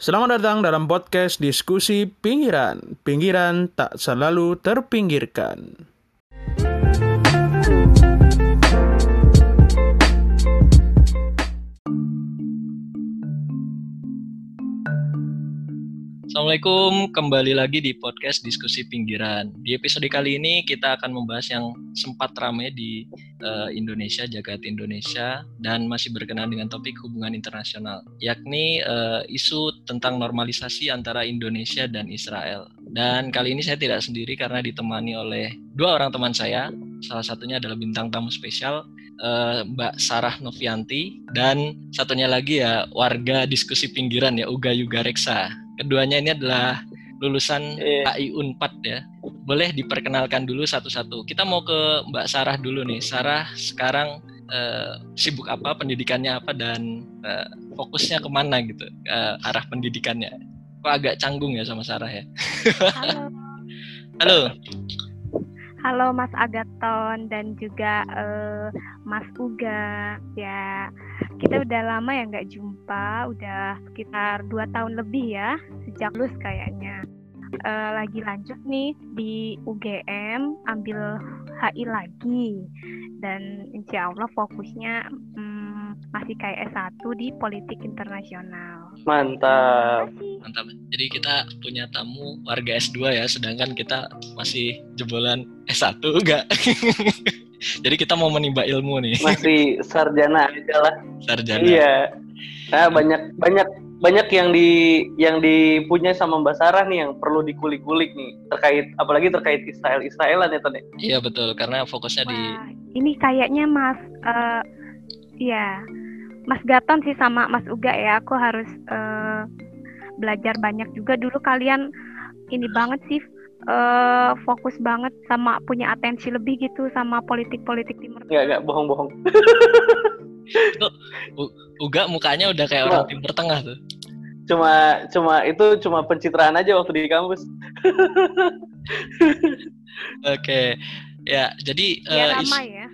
Selamat datang dalam podcast diskusi pinggiran. Pinggiran tak selalu terpinggirkan. Assalamualaikum, kembali lagi di podcast Diskusi Pinggiran. Di episode kali ini kita akan membahas yang sempat ramai di uh, Indonesia, jagat Indonesia, dan masih berkenaan dengan topik hubungan internasional, yakni uh, isu tentang normalisasi antara Indonesia dan Israel. Dan kali ini saya tidak sendiri karena ditemani oleh dua orang teman saya, salah satunya adalah bintang tamu spesial, uh, Mbak Sarah Novianti, dan satunya lagi ya warga diskusi pinggiran ya, Uga Yuga Reksa. Keduanya ini adalah lulusan yeah. AI Unpad ya. Boleh diperkenalkan dulu satu-satu. Kita mau ke Mbak Sarah dulu nih. Sarah sekarang uh, sibuk apa, pendidikannya apa, dan uh, fokusnya ke mana gitu, uh, arah pendidikannya. Kok agak canggung ya sama Sarah ya? Halo. Halo. Halo Mas Agaton dan juga uh, Mas Uga. Ya, kita udah lama ya nggak jumpa, udah sekitar dua tahun lebih ya sejak lulus kayaknya. Uh, lagi lanjut nih di UGM ambil HI lagi dan insya Allah fokusnya um, masih kayak S1 di politik internasional. Mantap. Mantap. Jadi kita punya tamu warga S2 ya, sedangkan kita masih jebolan S1 enggak? Jadi kita mau menimba ilmu nih. Masih sarjana aja lah. Sarjana. Iya. Nah, banyak banyak banyak yang di yang dipunya sama Mbak Sarah nih yang perlu dikulik-kulik nih terkait apalagi terkait Israel Israelan ya Tone. Iya betul karena fokusnya Wah, di ini kayaknya Mas uh, ya Mas Gaton sih sama Mas Uga ya. Aku harus uh, belajar banyak juga dulu kalian ini banget sih uh, fokus banget sama punya atensi lebih gitu sama politik-politik timur. Enggak, enggak bohong-bohong. Uga mukanya udah kayak orang timur tengah tuh. Cuma cuma itu cuma pencitraan aja waktu di kampus. Oke. Ya, jadi ya, uh, ramai ya.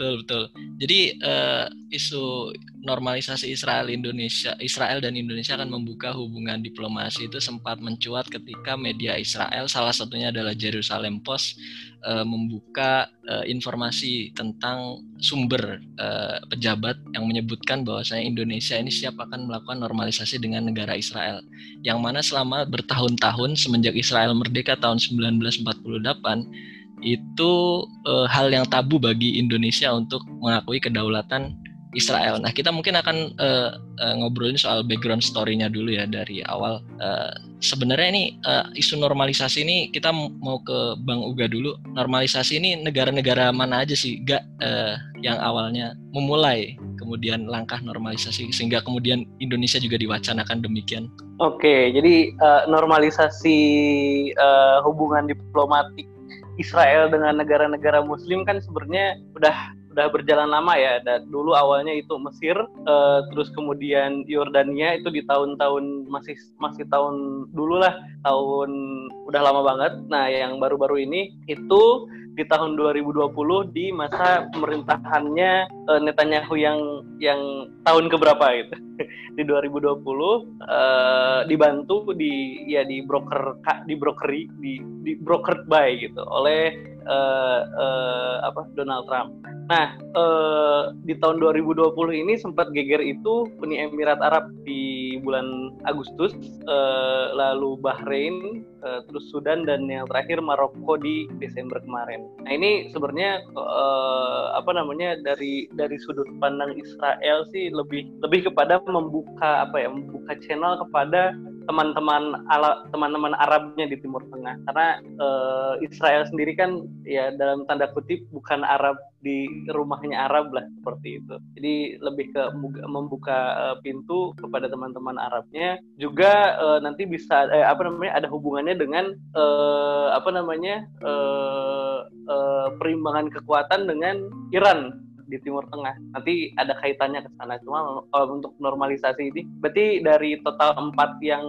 Betul, betul. Jadi uh, isu normalisasi Israel Indonesia Israel dan Indonesia akan membuka hubungan diplomasi itu sempat mencuat ketika media Israel salah satunya adalah Jerusalem Post uh, membuka uh, informasi tentang sumber uh, pejabat yang menyebutkan bahwasanya Indonesia ini siap akan melakukan normalisasi dengan negara Israel yang mana selama bertahun-tahun semenjak Israel merdeka tahun 1948 itu uh, hal yang tabu bagi Indonesia untuk mengakui kedaulatan Israel. Nah, kita mungkin akan uh, uh, ngobrolin soal background story-nya dulu ya dari awal. Uh, sebenarnya ini uh, isu normalisasi ini kita mau ke Bang Uga dulu. Normalisasi ini negara-negara mana aja sih, gak uh, yang awalnya memulai kemudian langkah normalisasi sehingga kemudian Indonesia juga diwacanakan demikian. Oke, jadi uh, normalisasi uh, hubungan diplomatik Israel dengan negara-negara Muslim kan sebenarnya udah udah berjalan lama ya. Dan dulu awalnya itu Mesir, uh, terus kemudian Yordania itu di tahun-tahun masih masih tahun dulu lah, tahun udah lama banget. Nah, yang baru-baru ini itu di tahun 2020 di masa pemerintahannya uh, Netanyahu yang yang tahun keberapa gitu. di 2020 uh, dibantu di ya di broker di brokeri di di brokered by gitu oleh uh, uh, apa Donald Trump. Nah, uh, di tahun 2020 ini sempat geger itu Uni Emirat Arab di bulan Agustus, uh, lalu Bahrain, uh, terus Sudan dan yang terakhir Maroko di Desember kemarin. Nah, ini sebenarnya uh, apa namanya dari dari sudut pandang Israel sih lebih lebih kepada membuka apa ya, membuka channel kepada teman-teman ala teman-teman Arabnya di Timur Tengah. Karena uh, Israel sendiri kan ya dalam tanda kutip bukan Arab di rumahnya Arab lah seperti itu. Jadi lebih ke membuka uh, pintu kepada teman-teman Arabnya. Juga uh, nanti bisa eh, apa namanya ada hubungannya dengan apa namanya perimbangan kekuatan dengan Iran di Timur Tengah. Nanti ada kaitannya ke sana. Cuma uh, untuk normalisasi ini, berarti dari total empat yang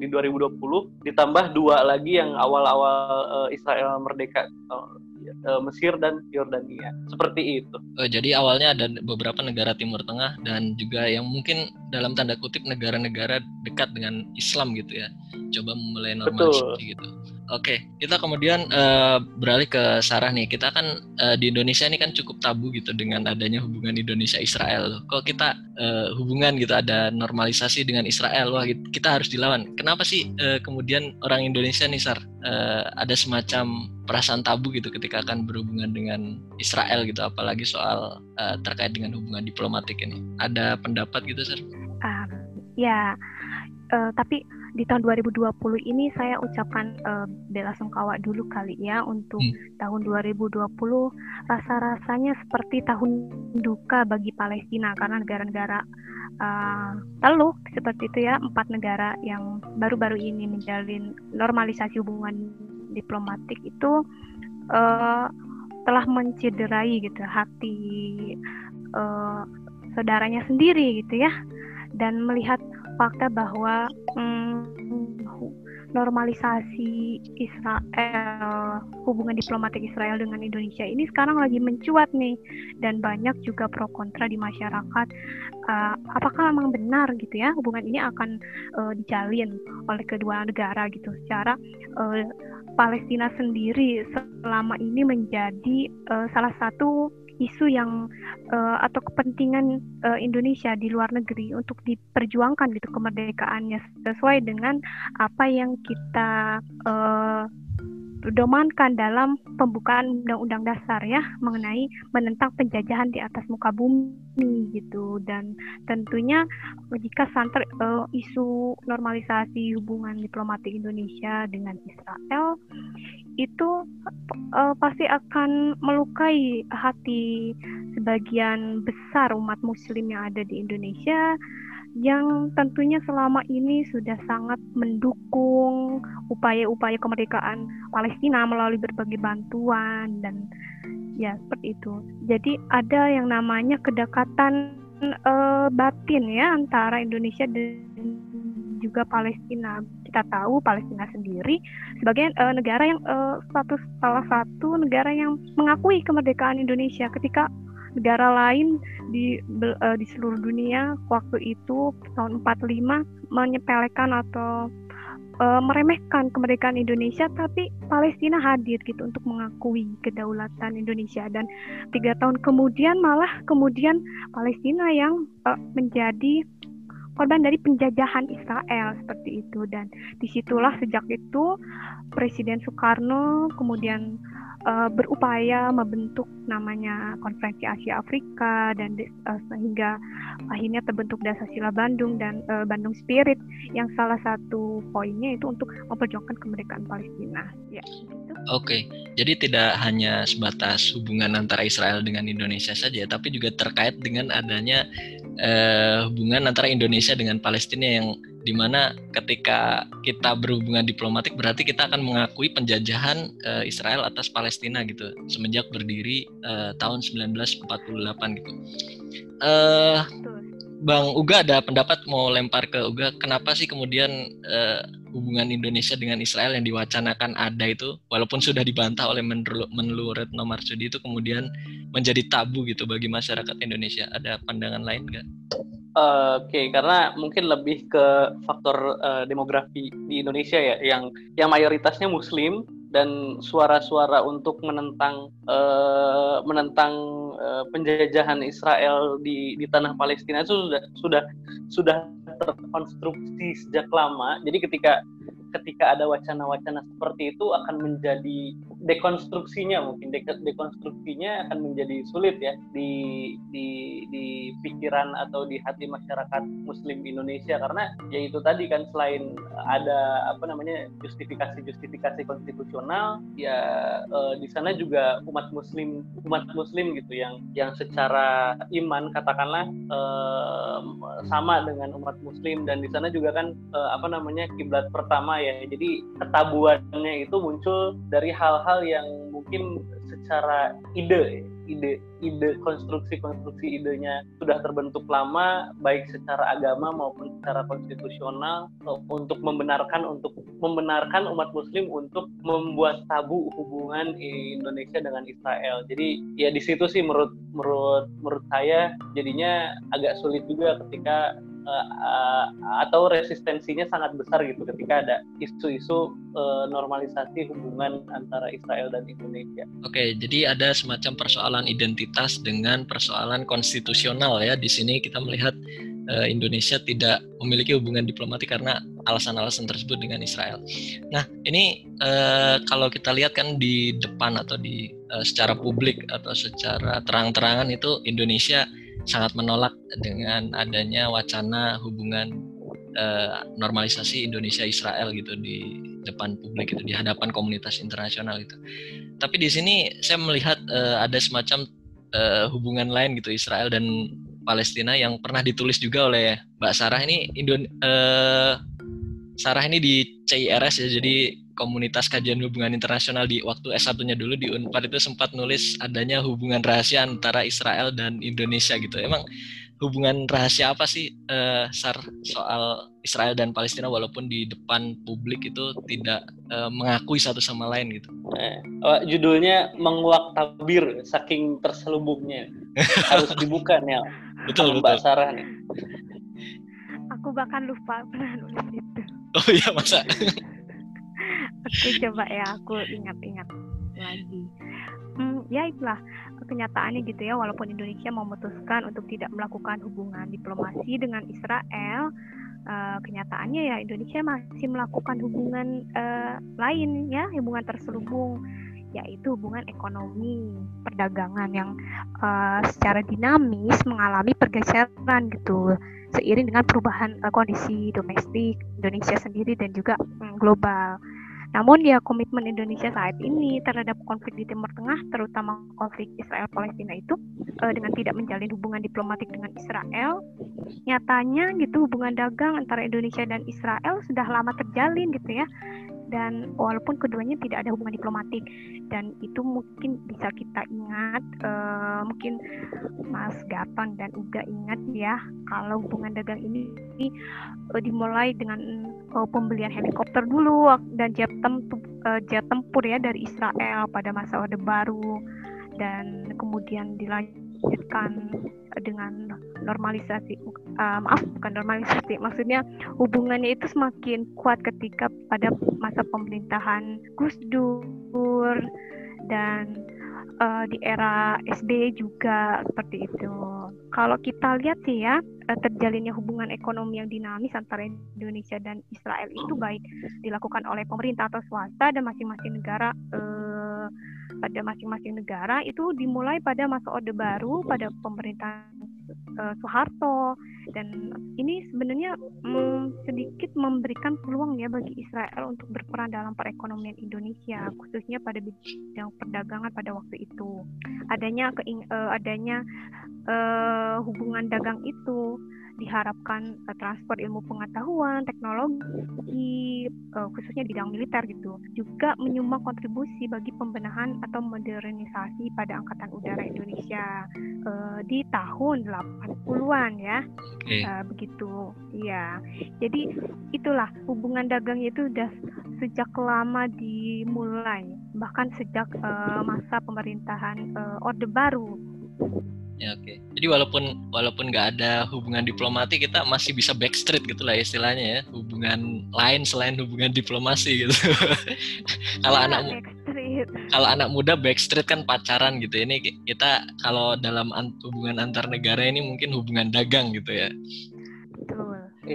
di 2020 ditambah dua lagi yang awal-awal uh, Israel merdeka uh, uh, Mesir dan Yordania. Seperti itu. Jadi awalnya ada beberapa negara Timur Tengah dan juga yang mungkin dalam tanda kutip negara-negara dekat dengan Islam gitu ya. Coba mulai normalisasi gitu. Oke, kita kemudian uh, beralih ke Sarah nih. Kita kan uh, di Indonesia ini kan cukup tabu gitu dengan adanya hubungan Indonesia Israel. Kok kita uh, hubungan gitu ada normalisasi dengan Israel, wah kita harus dilawan. Kenapa sih uh, kemudian orang Indonesia nih Sar uh, ada semacam perasaan tabu gitu ketika akan berhubungan dengan Israel gitu, apalagi soal uh, terkait dengan hubungan diplomatik ini. Ada pendapat gitu Sar? Uh, ya, uh, tapi di tahun 2020 ini saya ucapkan uh, bela sungkawa dulu kali ya untuk hmm. tahun 2020 rasa-rasanya seperti tahun duka bagi Palestina karena negara-negara uh, Teluk seperti itu ya empat negara yang baru-baru ini menjalin normalisasi hubungan diplomatik itu uh, telah mencederai gitu hati uh, saudaranya sendiri gitu ya dan melihat fakta bahwa hmm, normalisasi Israel hubungan diplomatik Israel dengan Indonesia ini sekarang lagi mencuat nih. Dan banyak juga pro kontra di masyarakat. Uh, apakah memang benar gitu ya hubungan ini akan uh, dijalin oleh kedua negara gitu? Secara uh, Palestina sendiri selama ini menjadi uh, salah satu isu yang uh, atau kepentingan uh, Indonesia di luar negeri untuk diperjuangkan gitu kemerdekaannya sesuai dengan apa yang kita uh, domankan dalam pembukaan undang-undang dasar ya mengenai menentang penjajahan di atas muka bumi gitu. Dan tentunya jika santer uh, isu normalisasi hubungan diplomatik Indonesia dengan Israel itu uh, pasti akan melukai hati sebagian besar umat muslim yang ada di Indonesia yang tentunya selama ini sudah sangat mendukung upaya-upaya kemerdekaan Palestina melalui berbagai bantuan dan ya seperti itu. Jadi ada yang namanya kedekatan uh, batin ya antara Indonesia dan juga Palestina. Kita tahu Palestina sendiri sebagai uh, negara yang uh, status salah satu negara yang mengakui kemerdekaan Indonesia ketika negara lain di uh, di seluruh dunia waktu itu tahun 45 menyepelekan atau uh, meremehkan kemerdekaan Indonesia, tapi Palestina hadir gitu untuk mengakui kedaulatan Indonesia. Dan tiga tahun kemudian malah kemudian Palestina yang uh, menjadi korban dari penjajahan Israel seperti itu. Dan di situlah sejak itu Presiden Soekarno kemudian uh, berupaya membentuk namanya Konferensi Asia Afrika dan uh, sehingga akhirnya terbentuk Dasar Sila Bandung dan uh, Bandung Spirit yang salah satu poinnya itu untuk memperjuangkan kemerdekaan Palestina. Ya, gitu. Oke, jadi tidak hanya sebatas hubungan antara Israel dengan Indonesia saja, tapi juga terkait dengan adanya uh, hubungan antara Indonesia dengan Palestina yang di mana ketika kita berhubungan diplomatik berarti kita akan mengakui penjajahan uh, Israel atas Palestina gitu semenjak berdiri uh, tahun 1948 gitu. Uh, Bang Uga ada pendapat mau lempar ke Uga kenapa sih kemudian uh, hubungan Indonesia dengan Israel yang diwacanakan ada itu walaupun sudah dibantah oleh Menlu, Menlu Retno Marsudi itu kemudian menjadi tabu gitu bagi masyarakat Indonesia ada pandangan lain nggak? Uh, Oke, okay, karena mungkin lebih ke faktor uh, demografi di Indonesia ya, yang yang mayoritasnya Muslim dan suara-suara untuk menentang uh, menentang uh, penjajahan Israel di di tanah Palestina itu sudah sudah sudah terkonstruksi sejak lama. Jadi ketika ketika ada wacana-wacana seperti itu akan menjadi dekonstruksinya mungkin de dekonstruksinya akan menjadi sulit ya di di di pikiran atau di hati masyarakat muslim Indonesia. Karena ya itu tadi kan selain ada apa namanya justifikasi-justifikasi konstitusional ya eh, di sana juga umat muslim umat muslim gitu yang yang secara iman katakanlah eh, sama dengan umat muslim. Dan di sana juga kan eh, apa namanya kiblat pertama ya. Jadi ketabuannya itu muncul dari hal-hal yang mungkin secara ide ide ide konstruksi konstruksi idenya sudah terbentuk lama baik secara agama maupun secara konstitusional untuk membenarkan untuk membenarkan umat muslim untuk membuat tabu hubungan Indonesia dengan Israel. Jadi ya di situ sih menurut menurut menurut saya jadinya agak sulit juga ketika uh, atau resistensinya sangat besar gitu ketika ada isu-isu uh, normalisasi hubungan antara Israel dan Indonesia. Oke, jadi ada semacam persoalan identitas dengan persoalan konstitusional ya. Di sini kita melihat uh, Indonesia tidak memiliki hubungan diplomatik karena alasan-alasan tersebut dengan Israel. Nah, ini uh, kalau kita lihat kan di depan atau di secara publik atau secara terang-terangan itu Indonesia sangat menolak dengan adanya wacana hubungan uh, normalisasi Indonesia Israel gitu di depan publik itu di hadapan komunitas internasional itu. Tapi di sini saya melihat uh, ada semacam uh, hubungan lain gitu Israel dan Palestina yang pernah ditulis juga oleh Mbak Sarah ini Indon uh, Sarah ini di CIRS ya jadi komunitas kajian hubungan internasional di waktu S1-nya dulu di Unpad itu sempat nulis adanya hubungan rahasia antara Israel dan Indonesia gitu. Emang hubungan rahasia apa sih uh, Sar soal Israel dan Palestina walaupun di depan publik itu tidak uh, mengakui satu sama lain gitu. Eh, oh, judulnya menguak tabir saking terselubungnya. Harus dibuka nih. Betul betul. Mbak Sarah nih. Aku bahkan lupa pernah nulis itu. Oh iya masa? Oke coba ya aku ingat-ingat lagi. Hmm, ya itulah kenyataannya gitu ya walaupun Indonesia memutuskan untuk tidak melakukan hubungan diplomasi dengan Israel uh, kenyataannya ya Indonesia masih melakukan hubungan uh, lain ya hubungan terselubung yaitu hubungan ekonomi perdagangan yang uh, secara dinamis mengalami pergeseran gitu seiring dengan perubahan uh, kondisi domestik Indonesia sendiri dan juga um, global. Namun ya komitmen Indonesia saat ini terhadap konflik di Timur Tengah, terutama konflik Israel-Palestina itu uh, dengan tidak menjalin hubungan diplomatik dengan Israel, nyatanya gitu hubungan dagang antara Indonesia dan Israel sudah lama terjalin gitu ya dan walaupun keduanya tidak ada hubungan diplomatik dan itu mungkin bisa kita ingat uh, mungkin Mas Gaton dan Uga ingat ya kalau hubungan dagang ini uh, dimulai dengan uh, pembelian helikopter dulu dan jet, uh, jet tempur ya dari Israel pada masa Orde Baru dan kemudian dilanjutkan dengan normalisasi uh, maaf bukan normalisasi maksudnya hubungannya itu semakin kuat ketika pada masa pemerintahan Gus Dur dan uh, di era SBY juga seperti itu. Kalau kita lihat sih ya uh, terjalinnya hubungan ekonomi yang dinamis antara Indonesia dan Israel itu baik dilakukan oleh pemerintah atau swasta dan masing-masing negara pada masing-masing negara itu dimulai pada masa Orde Baru pada pemerintahan uh, Soeharto. Dan ini sebenarnya mm, sedikit memberikan peluang ya bagi Israel untuk berperan dalam perekonomian Indonesia khususnya pada bidang perdagangan pada waktu itu. Adanya keing uh, adanya uh, hubungan dagang itu diharapkan uh, transfer ilmu pengetahuan, teknologi, uh, khususnya di bidang militer gitu, juga menyumbang kontribusi bagi pembenahan atau modernisasi pada Angkatan Udara Indonesia uh, di tahun 80-an ya, okay. uh, begitu. Iya, jadi itulah hubungan dagang itu sudah sejak lama dimulai, bahkan sejak uh, masa pemerintahan uh, Orde Baru Ya oke. Okay. Jadi walaupun walaupun nggak ada hubungan diplomatik kita masih bisa backstreet gitulah istilahnya ya. Hubungan lain selain hubungan diplomasi gitu. kalau anak kalau anak muda backstreet kan pacaran gitu. Ini kita kalau dalam hubungan antar negara ini mungkin hubungan dagang gitu ya.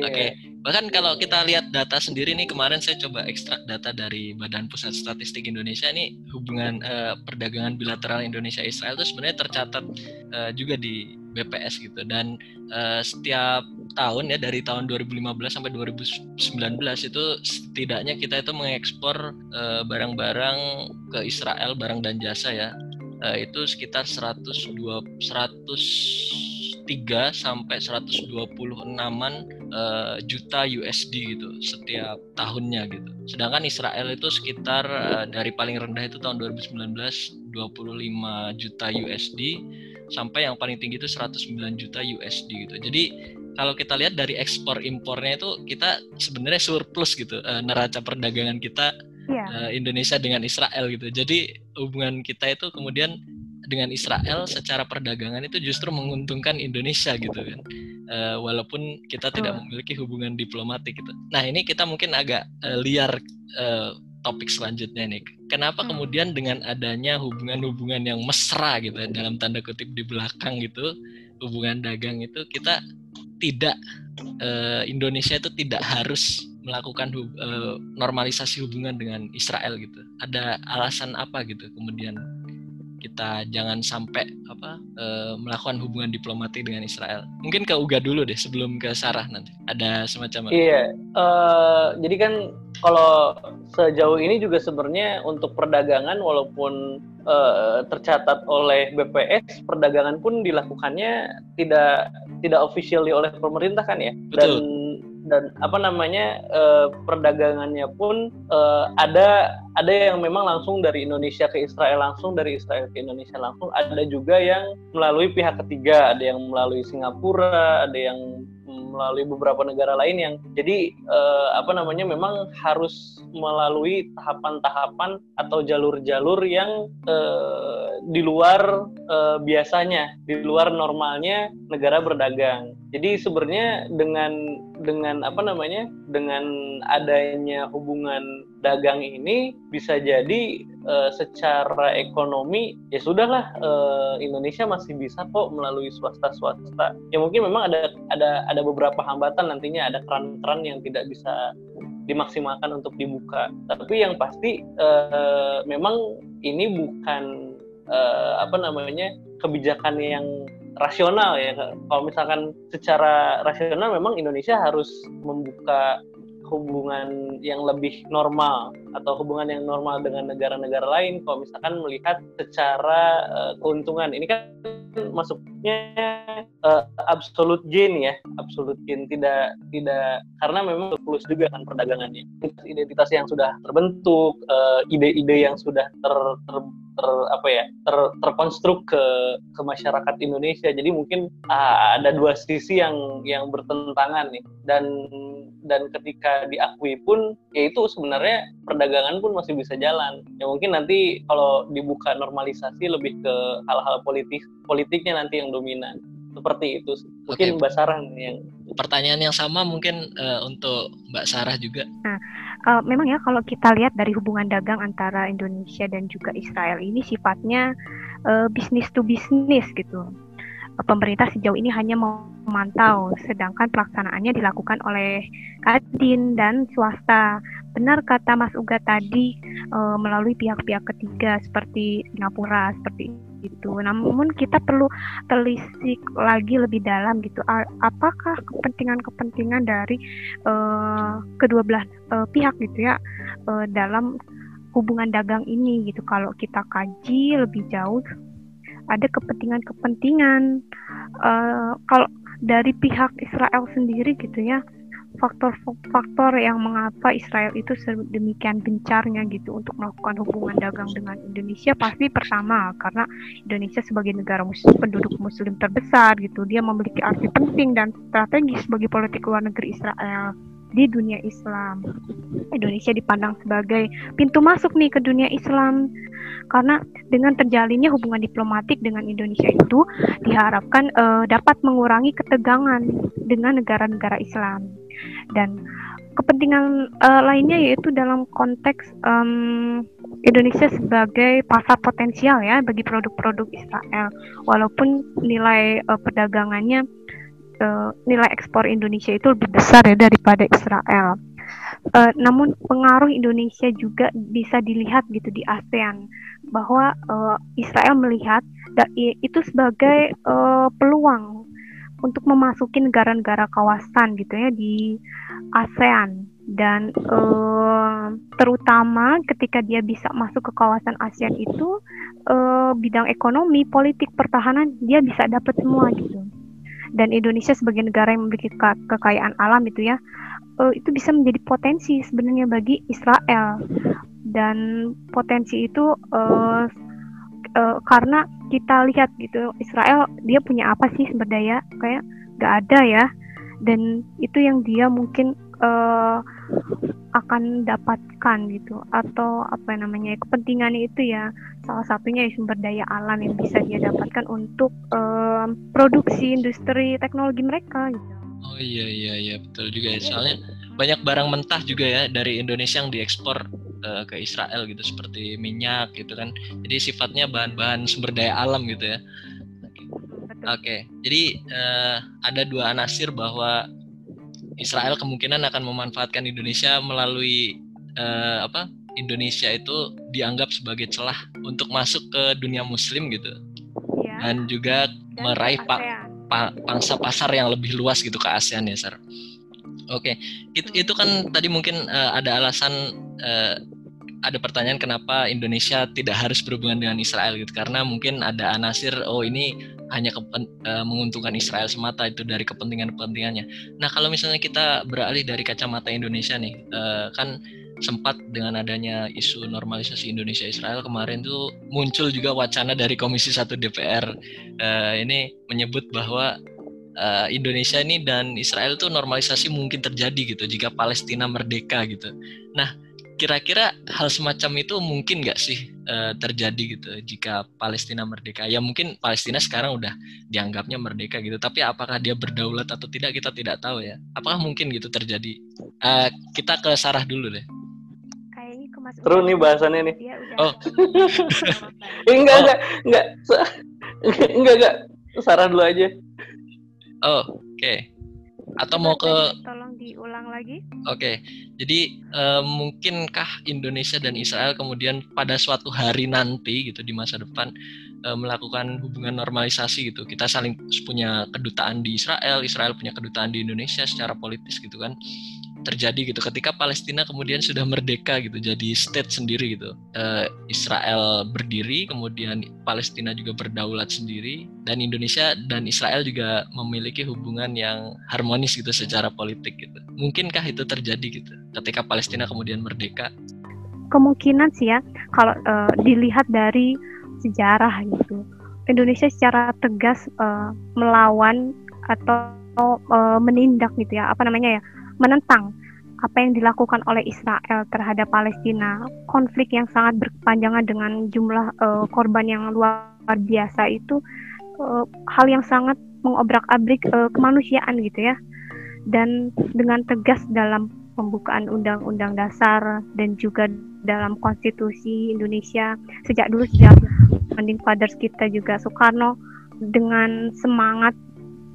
Oke. Okay. Iya. Bahkan kalau kita lihat data sendiri nih kemarin saya coba ekstrak data dari Badan Pusat Statistik Indonesia ini hubungan uh, perdagangan bilateral Indonesia Israel itu sebenarnya tercatat uh, juga di BPS gitu dan uh, setiap tahun ya dari tahun 2015 sampai 2019 itu setidaknya kita itu mengekspor barang-barang uh, ke Israel barang dan jasa ya uh, itu sekitar 102 100 sampai 126 uh, juta USD gitu setiap tahunnya gitu. Sedangkan Israel itu sekitar uh, dari paling rendah itu tahun 2019 25 juta USD sampai yang paling tinggi itu 109 juta USD gitu. Jadi kalau kita lihat dari ekspor impornya itu kita sebenarnya surplus gitu uh, neraca perdagangan kita yeah. Iya. uh, Indonesia dengan Israel gitu. Jadi hubungan kita itu kemudian dengan Israel secara perdagangan itu justru menguntungkan Indonesia gitu kan. Uh, walaupun kita tidak memiliki hubungan diplomatik gitu. Nah, ini kita mungkin agak uh, liar uh, topik selanjutnya nih. Kenapa hmm. kemudian dengan adanya hubungan-hubungan yang mesra gitu ya, dalam tanda kutip di belakang gitu, hubungan dagang itu kita tidak uh, Indonesia itu tidak harus melakukan hub, uh, normalisasi hubungan dengan Israel gitu. Ada alasan apa gitu kemudian kita jangan sampai apa e, melakukan hubungan diplomatik dengan Israel. Mungkin ke Uga dulu deh sebelum ke Sarah nanti. Ada semacam Iya. Uh, jadi kan kalau sejauh ini juga sebenarnya untuk perdagangan walaupun uh, tercatat oleh BPS perdagangan pun dilakukannya tidak tidak officially oleh pemerintah kan ya. Betul. Dan dan apa namanya uh, perdagangannya pun uh, ada ada yang memang langsung dari Indonesia ke Israel langsung dari Israel ke Indonesia langsung. Ada juga yang melalui pihak ketiga ada yang melalui Singapura ada yang melalui beberapa negara lain yang jadi uh, apa namanya memang harus melalui tahapan-tahapan atau jalur-jalur yang uh, di luar uh, biasanya di luar normalnya negara berdagang. Jadi sebenarnya dengan dengan apa namanya dengan adanya hubungan dagang ini bisa jadi uh, secara ekonomi ya sudahlah uh, Indonesia masih bisa kok melalui swasta swasta ya mungkin memang ada ada ada beberapa hambatan nantinya ada keran-keran yang tidak bisa dimaksimalkan untuk dibuka. Tapi yang pasti uh, memang ini bukan uh, apa namanya kebijakan yang rasional ya. Kalau misalkan secara rasional memang Indonesia harus membuka hubungan yang lebih normal atau hubungan yang normal dengan negara-negara lain kalau misalkan melihat secara uh, keuntungan. Ini kan masuknya uh, absolute gain ya absolute gain. Tidak tidak karena memang plus juga kan perdagangannya. Identitas yang sudah terbentuk uh, ide-ide yang sudah ter, ter ter apa ya ter, terkonstruk ke ke masyarakat Indonesia. Jadi mungkin uh, ada dua sisi yang yang bertentangan nih. Dan dan ketika diakui pun ya itu sebenarnya perdagangan pun masih bisa jalan. Ya mungkin nanti kalau dibuka normalisasi lebih ke hal-hal politik politiknya nanti yang dominan seperti itu mungkin okay. Mbak Sarah yang pertanyaan yang sama mungkin uh, untuk Mbak Sarah juga nah uh, memang ya kalau kita lihat dari hubungan dagang antara Indonesia dan juga Israel ini sifatnya uh, bisnis to bisnis gitu. pemerintah sejauh ini hanya memantau, sedangkan pelaksanaannya dilakukan oleh Kadin dan swasta. Benar kata Mas Uga tadi uh, melalui pihak-pihak ketiga seperti Singapura, seperti gitu. Namun kita perlu telisik lagi lebih dalam gitu. Apakah kepentingan-kepentingan dari uh, kedua belah uh, pihak gitu ya uh, dalam hubungan dagang ini gitu. Kalau kita kaji lebih jauh ada kepentingan-kepentingan uh, kalau dari pihak Israel sendiri gitu ya faktor-faktor yang mengapa Israel itu sedemikian gencarnya gitu untuk melakukan hubungan dagang dengan Indonesia pasti pertama karena Indonesia sebagai negara muslim, penduduk muslim terbesar gitu. Dia memiliki arti penting dan strategis bagi politik luar negeri Israel di dunia Islam. Indonesia dipandang sebagai pintu masuk nih ke dunia Islam. Karena dengan terjalinnya hubungan diplomatik dengan Indonesia itu diharapkan uh, dapat mengurangi ketegangan dengan negara-negara Islam dan kepentingan uh, lainnya yaitu dalam konteks um, Indonesia sebagai pasar potensial ya bagi produk-produk Israel walaupun nilai uh, perdagangannya uh, nilai ekspor Indonesia itu lebih besar ya daripada Israel. Uh, namun pengaruh Indonesia juga bisa dilihat gitu di ASEAN bahwa uh, Israel melihat itu sebagai uh, peluang untuk memasuki negara-negara kawasan gitu ya di ASEAN dan uh, terutama ketika dia bisa masuk ke kawasan ASEAN itu uh, bidang ekonomi, politik, pertahanan dia bisa dapat semua gitu. dan Indonesia sebagai negara yang memiliki kekayaan alam itu ya uh, itu bisa menjadi potensi sebenarnya bagi Israel dan potensi itu uh, uh, karena kita lihat gitu Israel dia punya apa sih sumber daya? Kayak gak ada ya. Dan itu yang dia mungkin uh, akan dapatkan gitu. Atau apa namanya kepentingannya itu ya salah satunya sumber daya alam yang bisa dia dapatkan untuk um, produksi industri teknologi mereka gitu. Oh iya iya iya. Betul juga ya. Soalnya banyak barang mentah juga ya dari Indonesia yang diekspor uh, ke Israel gitu seperti minyak gitu kan jadi sifatnya bahan-bahan sumber daya alam gitu ya. Oke, okay. jadi uh, ada dua anasir bahwa Israel kemungkinan akan memanfaatkan Indonesia melalui uh, apa? Indonesia itu dianggap sebagai celah untuk masuk ke dunia Muslim gitu, ya. dan juga dan meraih pa, pa, pangsa pasar yang lebih luas gitu ke ASEAN ya, Sir. Oke, okay. itu itu kan tadi mungkin uh, ada alasan uh, ada pertanyaan kenapa Indonesia tidak harus berhubungan dengan Israel gitu karena mungkin ada anasir oh ini hanya kepen, uh, menguntungkan Israel semata itu dari kepentingan-kepentingannya. Nah kalau misalnya kita beralih dari kacamata Indonesia nih uh, kan sempat dengan adanya isu normalisasi Indonesia Israel kemarin tuh muncul juga wacana dari Komisi 1 DPR uh, ini menyebut bahwa uh, Indonesia ini dan Israel tuh normalisasi mungkin terjadi gitu jika Palestina merdeka gitu. Nah kira-kira hal semacam itu mungkin nggak sih uh, terjadi gitu jika Palestina merdeka? Ya mungkin Palestina sekarang udah dianggapnya merdeka gitu, tapi apakah dia berdaulat atau tidak kita tidak tahu ya. Apakah mungkin gitu terjadi? Uh, kita ke Sarah dulu deh. Kayaknya ke Mas Seru nih bahasannya nih. Ya, udah. Oh. enggak, oh. enggak, enggak, enggak, enggak. Sarah dulu aja. Oh, oke. Okay atau mau ke tolong diulang lagi oke okay. jadi uh, mungkinkah Indonesia dan Israel kemudian pada suatu hari nanti gitu di masa depan uh, melakukan hubungan normalisasi gitu kita saling punya kedutaan di Israel Israel punya kedutaan di Indonesia secara politis gitu kan terjadi gitu. Ketika Palestina kemudian sudah merdeka gitu jadi state sendiri gitu. Uh, Israel berdiri kemudian Palestina juga berdaulat sendiri dan Indonesia dan Israel juga memiliki hubungan yang harmonis gitu secara politik gitu. Mungkinkah itu terjadi gitu ketika Palestina kemudian merdeka? Kemungkinan sih ya kalau uh, dilihat dari sejarah gitu. Indonesia secara tegas uh, melawan atau uh, menindak gitu ya apa namanya ya menentang apa yang dilakukan oleh Israel terhadap Palestina, konflik yang sangat berkepanjangan dengan jumlah uh, korban yang luar biasa itu uh, hal yang sangat mengobrak-abrik uh, kemanusiaan gitu ya. Dan dengan tegas dalam pembukaan undang-undang dasar dan juga dalam konstitusi Indonesia sejak dulu sejak founding fathers kita juga Soekarno dengan semangat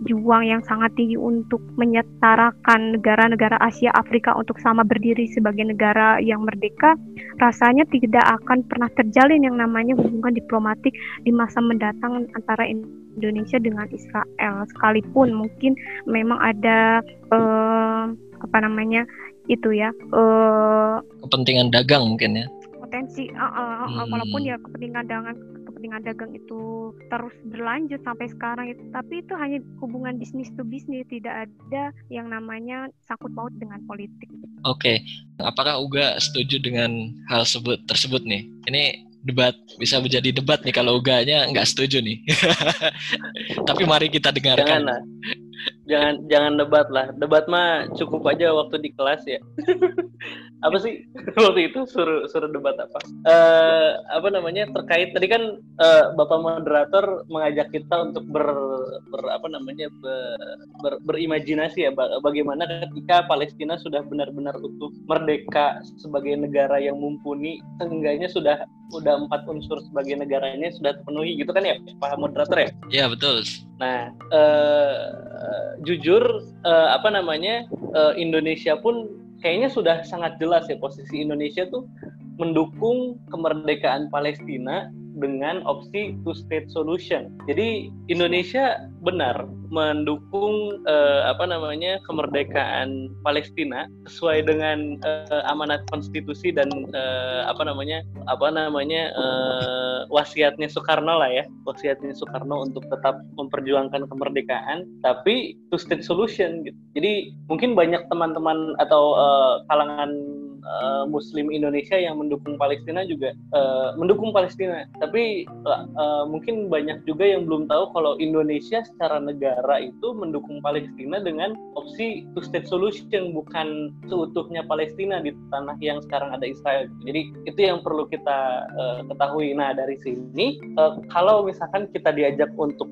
juang yang sangat tinggi untuk menyetarakan negara-negara Asia Afrika untuk sama berdiri sebagai negara yang merdeka, rasanya tidak akan pernah terjalin yang namanya hubungan diplomatik di masa mendatang antara Indonesia dengan Israel. Sekalipun mungkin memang ada uh, apa namanya itu ya uh, kepentingan dagang mungkin ya potensi uh, uh, uh, hmm. walaupun ya kepentingan dagang kepentingan dagang itu terus berlanjut sampai sekarang itu tapi itu hanya hubungan bisnis to bisnis tidak ada yang namanya sangkut paut dengan politik. Oke, okay. apakah Uga setuju dengan hal sebut tersebut nih? Ini debat bisa menjadi debat nih kalau Uganya nggak setuju nih. tapi mari kita dengarkan. Jangan jangan jangan debat lah. Debat mah cukup aja waktu di kelas ya. apa sih? Waktu itu suruh suruh debat apa? Uh, apa namanya? Terkait tadi kan uh, bapak moderator mengajak kita untuk ber, ber apa namanya ber, ber, berimajinasi ya bagaimana ketika Palestina sudah benar-benar utuh merdeka sebagai negara yang mumpuni seenggaknya sudah udah empat unsur sebagai negaranya sudah terpenuhi gitu kan ya pak moderator ya? Iya betul. Nah uh, jujur uh, apa namanya uh, Indonesia pun kayaknya sudah sangat jelas ya posisi Indonesia tuh mendukung kemerdekaan Palestina dengan opsi two state solution. Jadi Indonesia benar mendukung eh, apa namanya kemerdekaan Palestina sesuai dengan eh, amanat konstitusi dan eh, apa namanya apa namanya eh, wasiatnya Soekarno lah ya, wasiatnya Soekarno untuk tetap memperjuangkan kemerdekaan, tapi two state solution gitu. Jadi mungkin banyak teman-teman atau uh, kalangan uh, Muslim Indonesia yang mendukung Palestina juga uh, mendukung Palestina. Tapi uh, mungkin banyak juga yang belum tahu kalau Indonesia secara negara itu mendukung Palestina dengan opsi two state solution bukan seutuhnya Palestina di tanah yang sekarang ada Israel. Jadi itu yang perlu kita uh, ketahui. Nah dari sini uh, kalau misalkan kita diajak untuk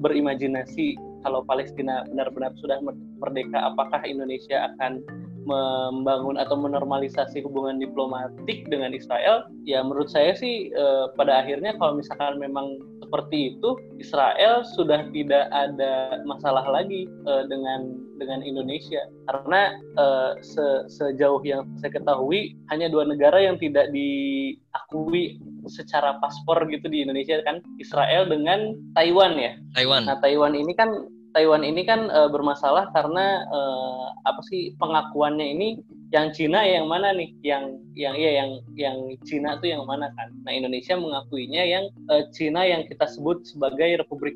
berimajinasi kalau Palestina benar-benar sudah merdeka, apakah Indonesia akan membangun atau menormalisasi hubungan diplomatik dengan Israel? Ya menurut saya sih eh, pada akhirnya kalau misalkan memang seperti itu, Israel sudah tidak ada masalah lagi eh, dengan dengan Indonesia karena eh, se sejauh yang saya ketahui hanya dua negara yang tidak diakui secara paspor gitu di Indonesia kan Israel dengan Taiwan ya. Taiwan. Nah Taiwan ini kan Taiwan ini kan uh, bermasalah karena uh, apa sih pengakuannya ini yang Cina yang mana nih? Yang yang iya yang yang Cina tuh yang mana kan? Nah Indonesia mengakuinya yang uh, Cina yang kita sebut sebagai Republik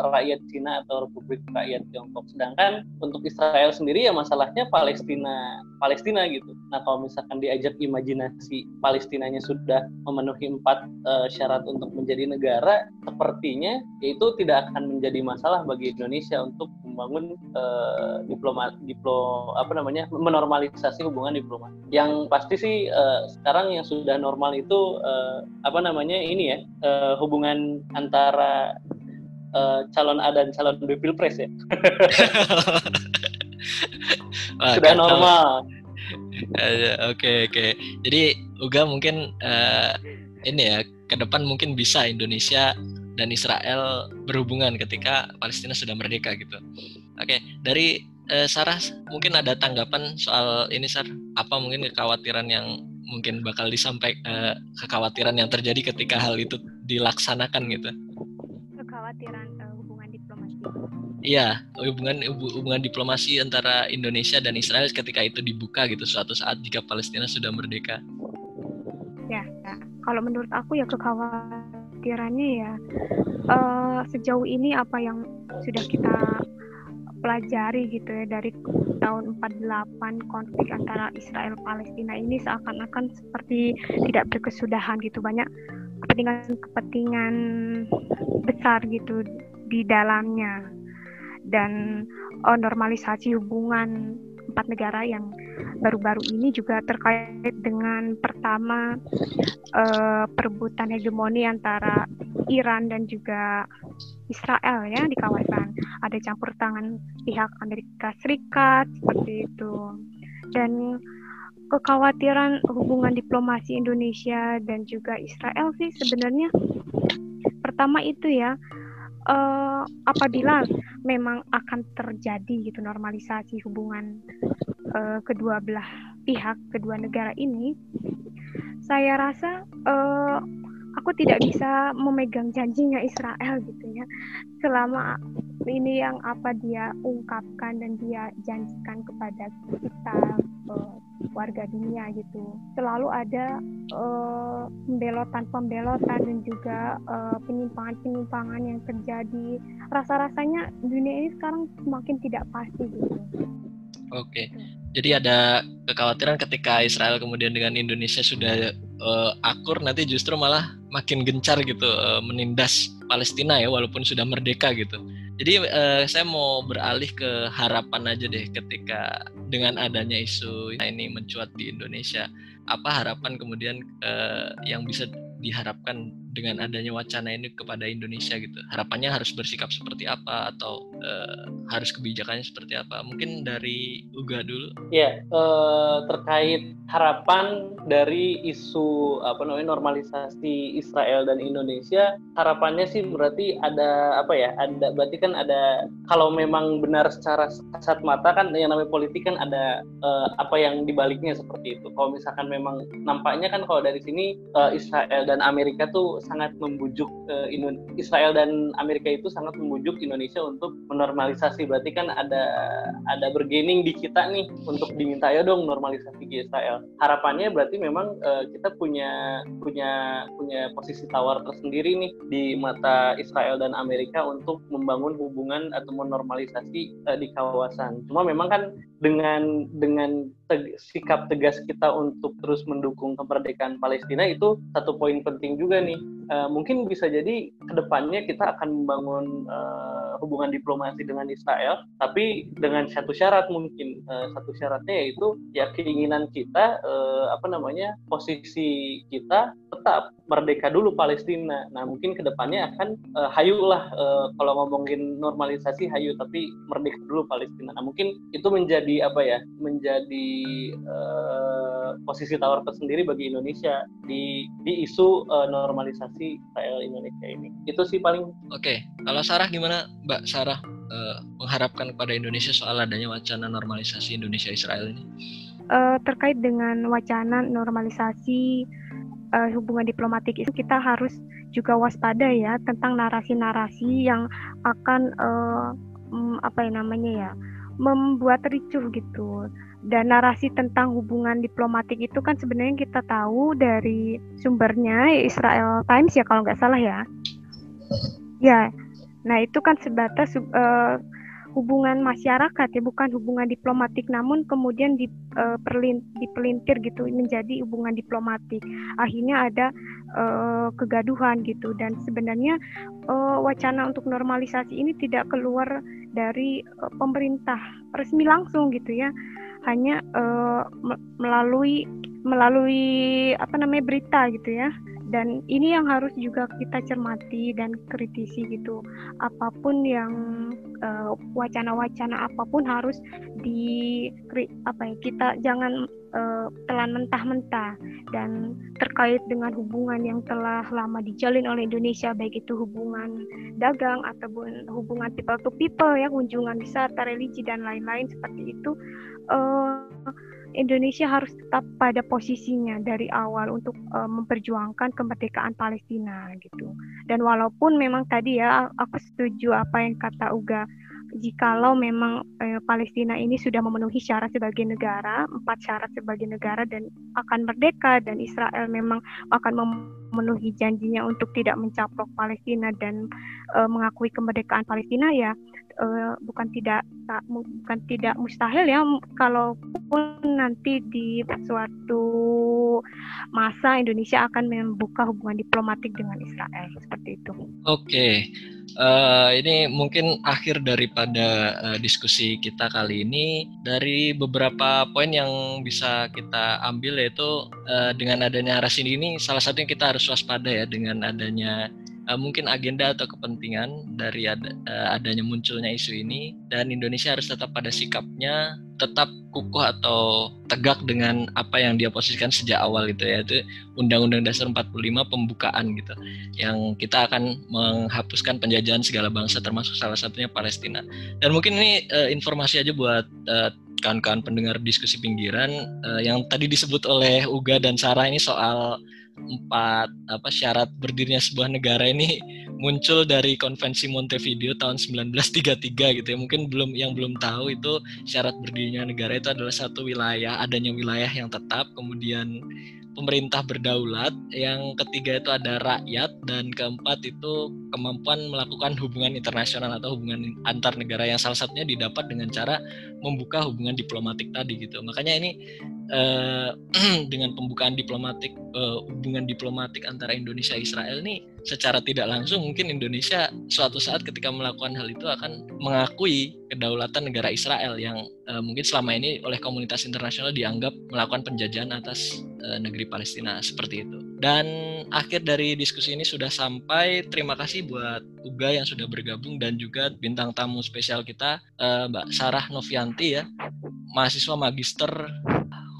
Rakyat Cina atau Republik Rakyat Tiongkok. Sedangkan untuk Israel sendiri ya masalahnya Palestina Palestina gitu. Nah kalau misalkan diajak imajinasi Palestinanya sudah memenuhi empat uh, syarat untuk menjadi negara sepertinya yaitu tidak akan menjadi masalah bagi Indonesia untuk membangun uh, diplomat diplo apa namanya menormalisasi hubungan diplomat. Yang pasti sih uh, sekarang yang sudah normal itu uh, apa namanya ini ya uh, hubungan antara uh, calon A dan calon B pilpres ya. Wah, sudah normal. Oke oke. Jadi Uga mungkin uh, ini ya ke depan mungkin bisa Indonesia dan Israel berhubungan ketika Palestina sudah merdeka gitu. Oke, dari uh, Sarah mungkin ada tanggapan soal ini Sar apa mungkin kekhawatiran yang mungkin bakal disampaikan uh, kekhawatiran yang terjadi ketika hal itu dilaksanakan gitu kekhawatiran uh, hubungan diplomasi iya hubungan hubungan diplomasi antara Indonesia dan Israel ketika itu dibuka gitu suatu saat jika Palestina sudah merdeka ya, ya. kalau menurut aku ya kekhawatirannya ya uh, sejauh ini apa yang sudah kita pelajari gitu ya dari tahun 48 konflik antara Israel Palestina ini seakan-akan seperti tidak berkesudahan gitu. Banyak kepentingan-kepentingan besar gitu di dalamnya. Dan oh, normalisasi hubungan empat negara yang baru-baru ini juga terkait dengan pertama uh, perebutan hegemoni antara Iran dan juga Israel ya di kawasan. Ada campur tangan pihak Amerika Serikat seperti itu. Dan kekhawatiran hubungan diplomasi Indonesia dan juga Israel sih sebenarnya pertama itu ya uh, apabila memang akan terjadi gitu normalisasi hubungan uh, kedua belah pihak kedua negara ini saya rasa uh, aku tidak bisa memegang janjinya Israel gitu ya. Selama ini yang apa dia ungkapkan dan dia janjikan kepada kita uh, warga dunia gitu. Selalu ada uh, pembelotan-pembelotan dan juga uh, penyimpangan-penyimpangan yang terjadi. Rasa-rasanya dunia ini sekarang semakin tidak pasti gitu. Oke. Okay. Jadi ada kekhawatiran ketika Israel kemudian dengan Indonesia sudah uh, akur nanti justru malah makin gencar gitu uh, menindas Palestina ya walaupun sudah merdeka gitu. Jadi uh, saya mau beralih ke harapan aja deh ketika dengan adanya isu ini mencuat di Indonesia. Apa harapan kemudian uh, yang bisa diharapkan dengan adanya wacana ini kepada Indonesia gitu? Harapannya harus bersikap seperti apa atau uh, harus kebijakannya seperti apa? Mungkin dari Uga dulu. Ya, uh, terkait harapan dari isu apa namanya normalisasi Israel dan Indonesia, harapannya sih berarti ada apa ya? Ada berarti kan ada kalau memang benar secara kasat mata kan yang namanya politik kan ada uh, apa yang dibaliknya seperti itu. Kalau misalkan memang nampaknya kan kalau dari sini uh, Israel dan Amerika tuh sangat membujuk uh, Israel dan Amerika itu sangat membujuk Indonesia untuk menormalisasi. Berarti kan ada ada bergening di kita nih untuk diminta ya dong normalisasi ke Israel. Harapannya berarti memang uh, kita punya punya punya posisi tawar tersendiri nih di mata Israel dan Amerika untuk membangun hubungan atau menormalisasi uh, di kawasan. Cuma memang kan dengan dengan teg sikap tegas kita untuk terus mendukung kemerdekaan Palestina itu satu poin penting juga nih. Uh, mungkin bisa jadi ke depannya kita akan membangun uh, hubungan diplomasi dengan Israel, tapi dengan satu syarat mungkin uh, satu syaratnya yaitu ya keinginan kita uh, apa namanya posisi kita tetap merdeka dulu Palestina. Nah mungkin ke depannya akan uh, hayulah uh, kalau ngomongin normalisasi hayu tapi merdeka dulu Palestina. Nah mungkin itu menjadi apa ya menjadi uh, posisi tawar tersendiri bagi Indonesia di di isu uh, normalisasi Israel Indonesia ini. Itu sih paling. Oke, okay. kalau Sarah gimana Mbak Sarah uh, mengharapkan kepada Indonesia soal adanya wacana normalisasi Indonesia Israel ini? Uh, terkait dengan wacana normalisasi uh, hubungan diplomatik itu kita harus juga waspada ya tentang narasi-narasi yang akan uh, um, apa ya namanya ya membuat ricuh gitu dan narasi tentang hubungan diplomatik itu kan sebenarnya kita tahu dari sumbernya Israel Times ya kalau nggak salah ya. Ya, nah itu kan sebatas uh, hubungan masyarakat ya bukan hubungan diplomatik. Namun kemudian di, perlin, dipelintir gitu menjadi hubungan diplomatik. Akhirnya ada uh, kegaduhan gitu. Dan sebenarnya uh, wacana untuk normalisasi ini tidak keluar dari uh, pemerintah resmi langsung gitu ya hanya uh, melalui melalui apa namanya berita gitu ya. Dan ini yang harus juga kita cermati dan kritisi gitu. Apa pun yang uh, wacana-wacana apa pun harus di apa ya kita jangan uh, telan mentah-mentah. Dan terkait dengan hubungan yang telah lama dijalin oleh Indonesia baik itu hubungan dagang ataupun hubungan people to people ya kunjungan wisata religi dan lain-lain seperti itu uh, Indonesia harus tetap pada posisinya dari awal untuk uh, memperjuangkan kemerdekaan Palestina gitu. Dan walaupun memang tadi ya aku setuju apa yang kata Uga jikalau memang eh, Palestina ini sudah memenuhi syarat sebagai negara, empat syarat sebagai negara dan akan merdeka dan Israel memang akan memenuhi janjinya untuk tidak mencaplok Palestina dan eh, mengakui kemerdekaan Palestina ya uh, bukan tidak tak, bukan tidak mustahil ya kalaupun nanti di suatu masa Indonesia akan membuka hubungan diplomatik dengan Israel seperti itu. Oke, okay. uh, eh, ini mungkin akhir daripada uh, diskusi kita kali ini dari beberapa poin yang bisa kita ambil yaitu uh, dengan adanya narasi ini salah satunya kita harus waspada ya dengan adanya uh, mungkin agenda atau kepentingan dari ad, uh, adanya munculnya isu ini dan Indonesia harus tetap pada sikapnya tetap kukuh atau tegak dengan apa yang dia posisikan sejak awal gitu ya. Itu Undang-Undang Dasar 45 pembukaan gitu yang kita akan menghapuskan penjajahan segala bangsa termasuk salah satunya Palestina. Dan mungkin ini uh, informasi aja buat uh, kawan-kawan pendengar diskusi pinggiran uh, yang tadi disebut oleh Uga dan Sarah ini soal empat apa syarat berdirinya sebuah negara ini muncul dari konvensi Montevideo tahun 1933 gitu ya. Mungkin belum yang belum tahu itu syarat berdirinya negara itu adalah satu wilayah adanya wilayah yang tetap kemudian pemerintah berdaulat, yang ketiga itu ada rakyat, dan keempat itu kemampuan melakukan hubungan internasional atau hubungan antar negara yang salah satunya didapat dengan cara membuka hubungan diplomatik tadi gitu. Makanya ini eh, dengan pembukaan diplomatik eh, hubungan diplomatik antara Indonesia Israel ini secara tidak langsung mungkin Indonesia suatu saat ketika melakukan hal itu akan mengakui kedaulatan negara Israel yang uh, mungkin selama ini oleh komunitas internasional dianggap melakukan penjajahan atas uh, negeri Palestina seperti itu. Dan akhir dari diskusi ini sudah sampai. Terima kasih buat Uga yang sudah bergabung dan juga bintang tamu spesial kita uh, Mbak Sarah Novianti ya, mahasiswa magister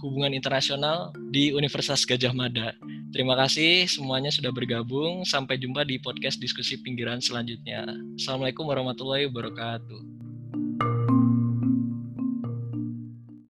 hubungan internasional di Universitas Gajah Mada. Terima kasih semuanya sudah bergabung. Sampai jumpa di podcast diskusi pinggiran selanjutnya. Assalamualaikum warahmatullahi wabarakatuh.